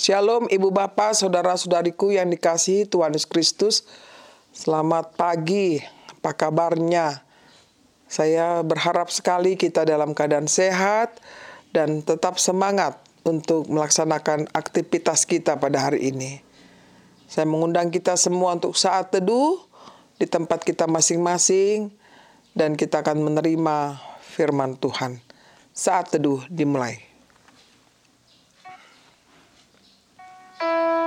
Shalom Ibu Bapak, Saudara-saudariku yang dikasihi Tuhan Yesus Kristus. Selamat pagi, apa kabarnya? Saya berharap sekali kita dalam keadaan sehat dan tetap semangat untuk melaksanakan aktivitas kita pada hari ini. Saya mengundang kita semua untuk saat teduh di tempat kita masing-masing dan kita akan menerima firman Tuhan. Saat teduh dimulai. Thank you.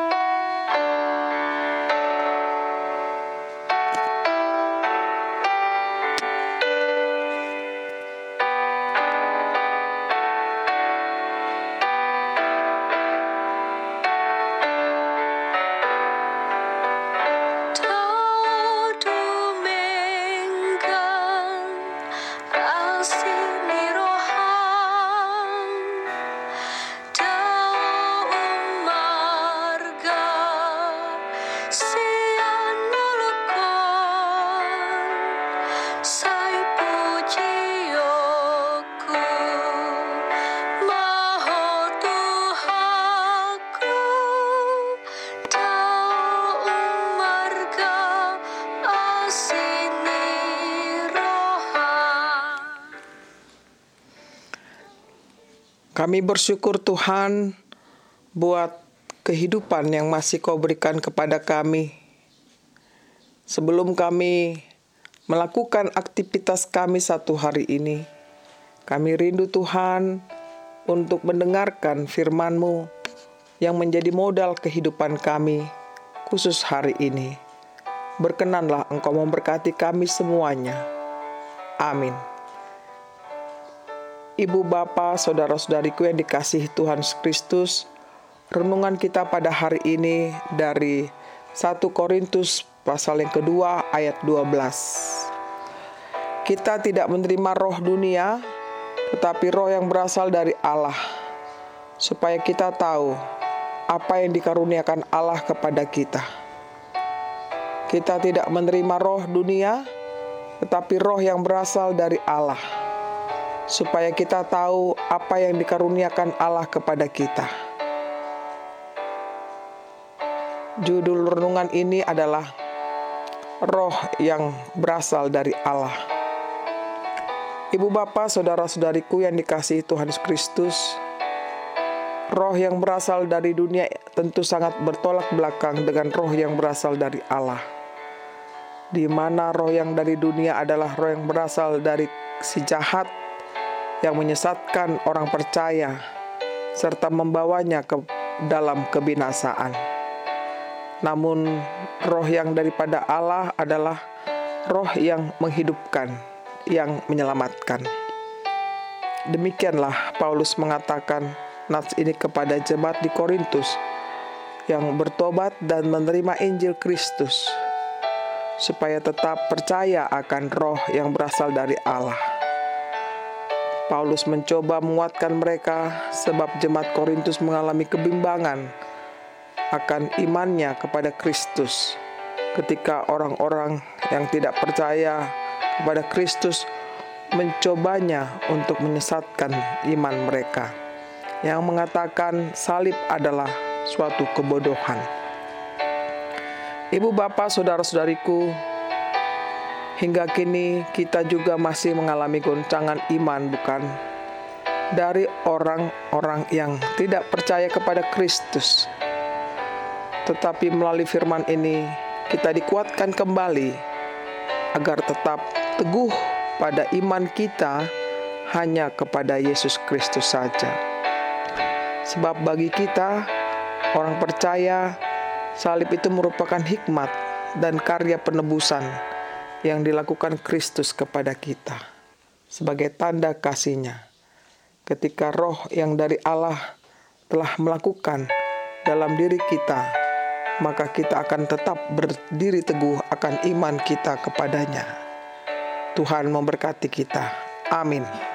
Kami bersyukur Tuhan buat kehidupan yang masih kau berikan kepada kami. Sebelum kami melakukan aktivitas kami satu hari ini, kami rindu Tuhan untuk mendengarkan firman-Mu yang menjadi modal kehidupan kami khusus hari ini. Berkenanlah Engkau memberkati kami semuanya. Amin. Ibu Bapa, saudara-saudariku yang dikasihi Tuhan Kristus, renungan kita pada hari ini dari 1 Korintus pasal yang kedua ayat 12. Kita tidak menerima roh dunia, tetapi roh yang berasal dari Allah, supaya kita tahu apa yang dikaruniakan Allah kepada kita. Kita tidak menerima roh dunia, tetapi roh yang berasal dari Allah supaya kita tahu apa yang dikaruniakan Allah kepada kita. Judul renungan ini adalah Roh yang berasal dari Allah. Ibu bapak, saudara-saudariku yang dikasihi Tuhan Yesus Kristus, roh yang berasal dari dunia tentu sangat bertolak belakang dengan roh yang berasal dari Allah. Di mana roh yang dari dunia adalah roh yang berasal dari si jahat yang menyesatkan orang percaya serta membawanya ke dalam kebinasaan. Namun, roh yang daripada Allah adalah roh yang menghidupkan, yang menyelamatkan. Demikianlah Paulus mengatakan nats ini kepada jemaat di Korintus yang bertobat dan menerima Injil Kristus supaya tetap percaya akan roh yang berasal dari Allah. Paulus mencoba menguatkan mereka sebab jemaat Korintus mengalami kebimbangan akan imannya kepada Kristus ketika orang-orang yang tidak percaya kepada Kristus mencobanya untuk menyesatkan iman mereka yang mengatakan salib adalah suatu kebodohan. Ibu bapak saudara-saudariku Hingga kini kita juga masih mengalami goncangan iman bukan? Dari orang-orang yang tidak percaya kepada Kristus. Tetapi melalui firman ini kita dikuatkan kembali agar tetap teguh pada iman kita hanya kepada Yesus Kristus saja. Sebab bagi kita orang percaya salib itu merupakan hikmat dan karya penebusan yang dilakukan Kristus kepada kita sebagai tanda kasihnya. Ketika roh yang dari Allah telah melakukan dalam diri kita, maka kita akan tetap berdiri teguh akan iman kita kepadanya. Tuhan memberkati kita. Amin.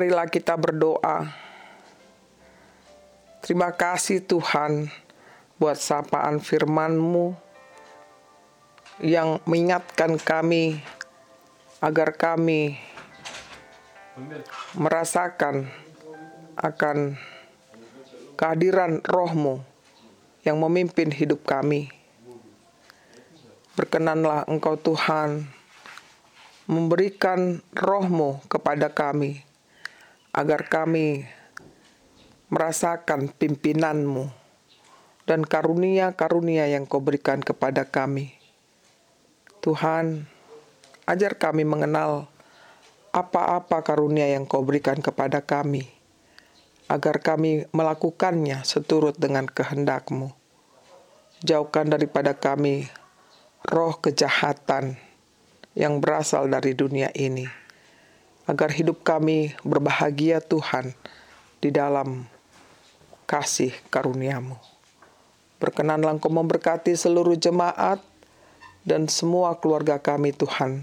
Marilah kita berdoa. Terima kasih Tuhan buat sapaan firman-Mu yang mengingatkan kami agar kami merasakan akan kehadiran rohmu yang memimpin hidup kami. Berkenanlah Engkau Tuhan memberikan rohmu kepada kami agar kami merasakan pimpinanmu dan karunia-karunia yang kau berikan kepada kami. Tuhan, ajar kami mengenal apa-apa karunia yang kau berikan kepada kami, agar kami melakukannya seturut dengan kehendakmu. Jauhkan daripada kami roh kejahatan yang berasal dari dunia ini, agar hidup kami berbahagia Tuhan di dalam kasih karuniamu. Berkenanlah engkau memberkati seluruh jemaat dan semua keluarga kami Tuhan,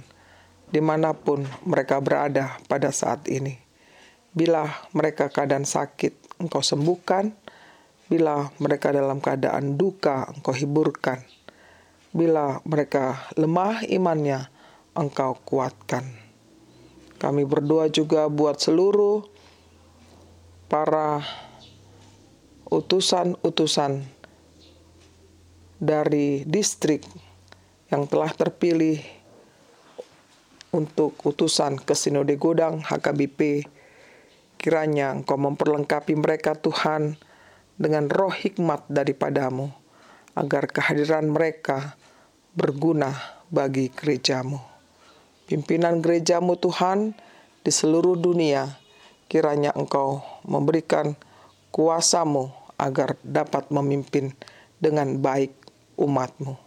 di mana pun mereka berada pada saat ini. Bila mereka keadaan sakit, engkau sembuhkan. Bila mereka dalam keadaan duka, engkau hiburkan. Bila mereka lemah imannya, engkau kuatkan. Kami berdoa juga buat seluruh para utusan-utusan dari distrik yang telah terpilih untuk utusan ke Sinode Godang HKBP. Kiranya Engkau memperlengkapi mereka Tuhan dengan roh hikmat daripadamu, agar kehadiran mereka berguna bagi gerejamu. Pimpinan gerejamu Tuhan di seluruh dunia, kiranya Engkau memberikan kuasamu agar dapat memimpin dengan baik umatmu.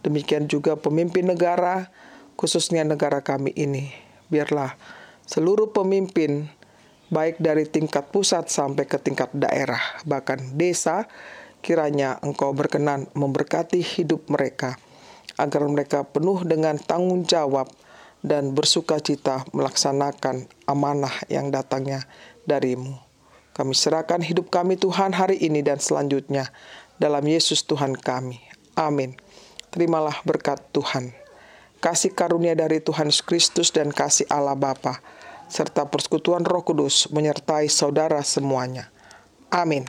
Demikian juga pemimpin negara, khususnya negara kami ini. Biarlah seluruh pemimpin, baik dari tingkat pusat sampai ke tingkat daerah, bahkan desa, kiranya engkau berkenan memberkati hidup mereka, agar mereka penuh dengan tanggung jawab dan bersuka cita melaksanakan amanah yang datangnya darimu. Kami serahkan hidup kami Tuhan hari ini dan selanjutnya dalam Yesus Tuhan kami. Amin. Terimalah berkat Tuhan. Kasih karunia dari Tuhan Yesus Kristus dan kasih Allah Bapa serta persekutuan Roh Kudus menyertai saudara semuanya. Amin.